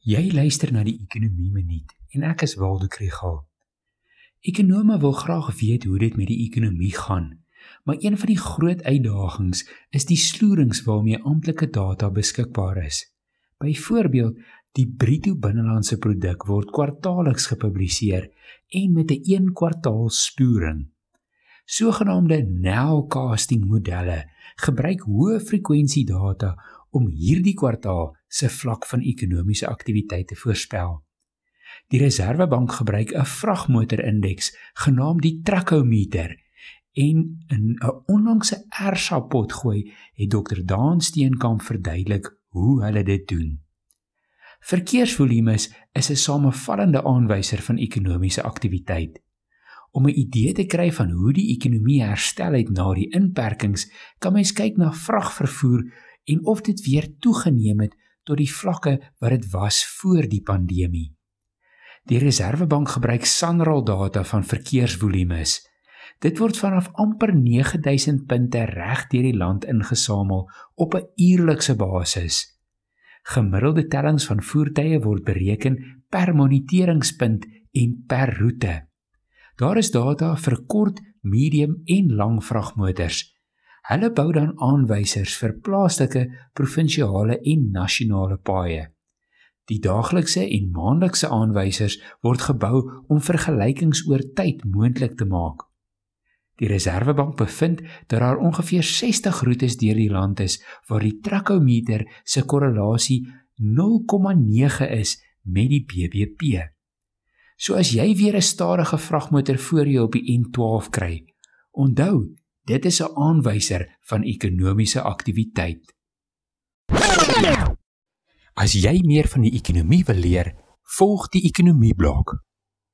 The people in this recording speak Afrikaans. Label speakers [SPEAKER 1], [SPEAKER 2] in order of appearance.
[SPEAKER 1] Jy luister na die Ekonomie Minuut en ek is Waldo Krügel. Ekonome wil graag weet hoe dit met die ekonomie gaan, maar een van die groot uitdagings is die sloerings waarmee amptelike data beskikbaar is. Byvoorbeeld, die bruto binnelandse produk word kwartaalliks gepubliseer en met 'n een kwartaal sloering. Sogenaamde nowcasting modelle gebruik hoë frekwensie data om hierdie kwartaal se vlak van ekonomiese aktiwiteit te voorspel. Die Reserwebank gebruik 'n vragmotorindeks genaamd die Trakometer en in 'n onlangse ERSA potgooi het Dr Daan Steenkamp verduidelik hoe hulle dit doen. Verkeersvolumes is 'n samevallende aanwyser van ekonomiese aktiwiteit. Om 'n idee te kry van hoe die ekonomie herstel het na die inperkings, kan mens kyk na vragvervoer en of dit weer toegeneem het tot die vlakke wat dit was voor die pandemie. Die Reserwebank gebruik SANRAL data van verkeersvolumes. Dit word vanaf amper 9000 punte reg deur die land ingesamel op 'n uurlikse basis. Gemiddelde tellings van voertuie word bereken per moniteringspunt en per roete. Daar is data vir kort, medium en lang vragmotors Hulle bou dan aanwysers vir plaaslike, provinsiale en nasionale paaie. Die daaglikse en maandelikse aanwysers word gebou om vergelykings oor tyd moontlik te maak. Die Reserwebank bevind dat daar ongeveer 60 roetes deur die land is waar die trakometer se korrelasie 0,9 is met die BBP. So as jy weer 'n stadige vragmotor voor jou op die N12 kry, onthou, Dit is 'n aanwyser van ekonomiese aktiwiteit. As jy meer van die ekonomie wil leer, volg die ekonomie blok.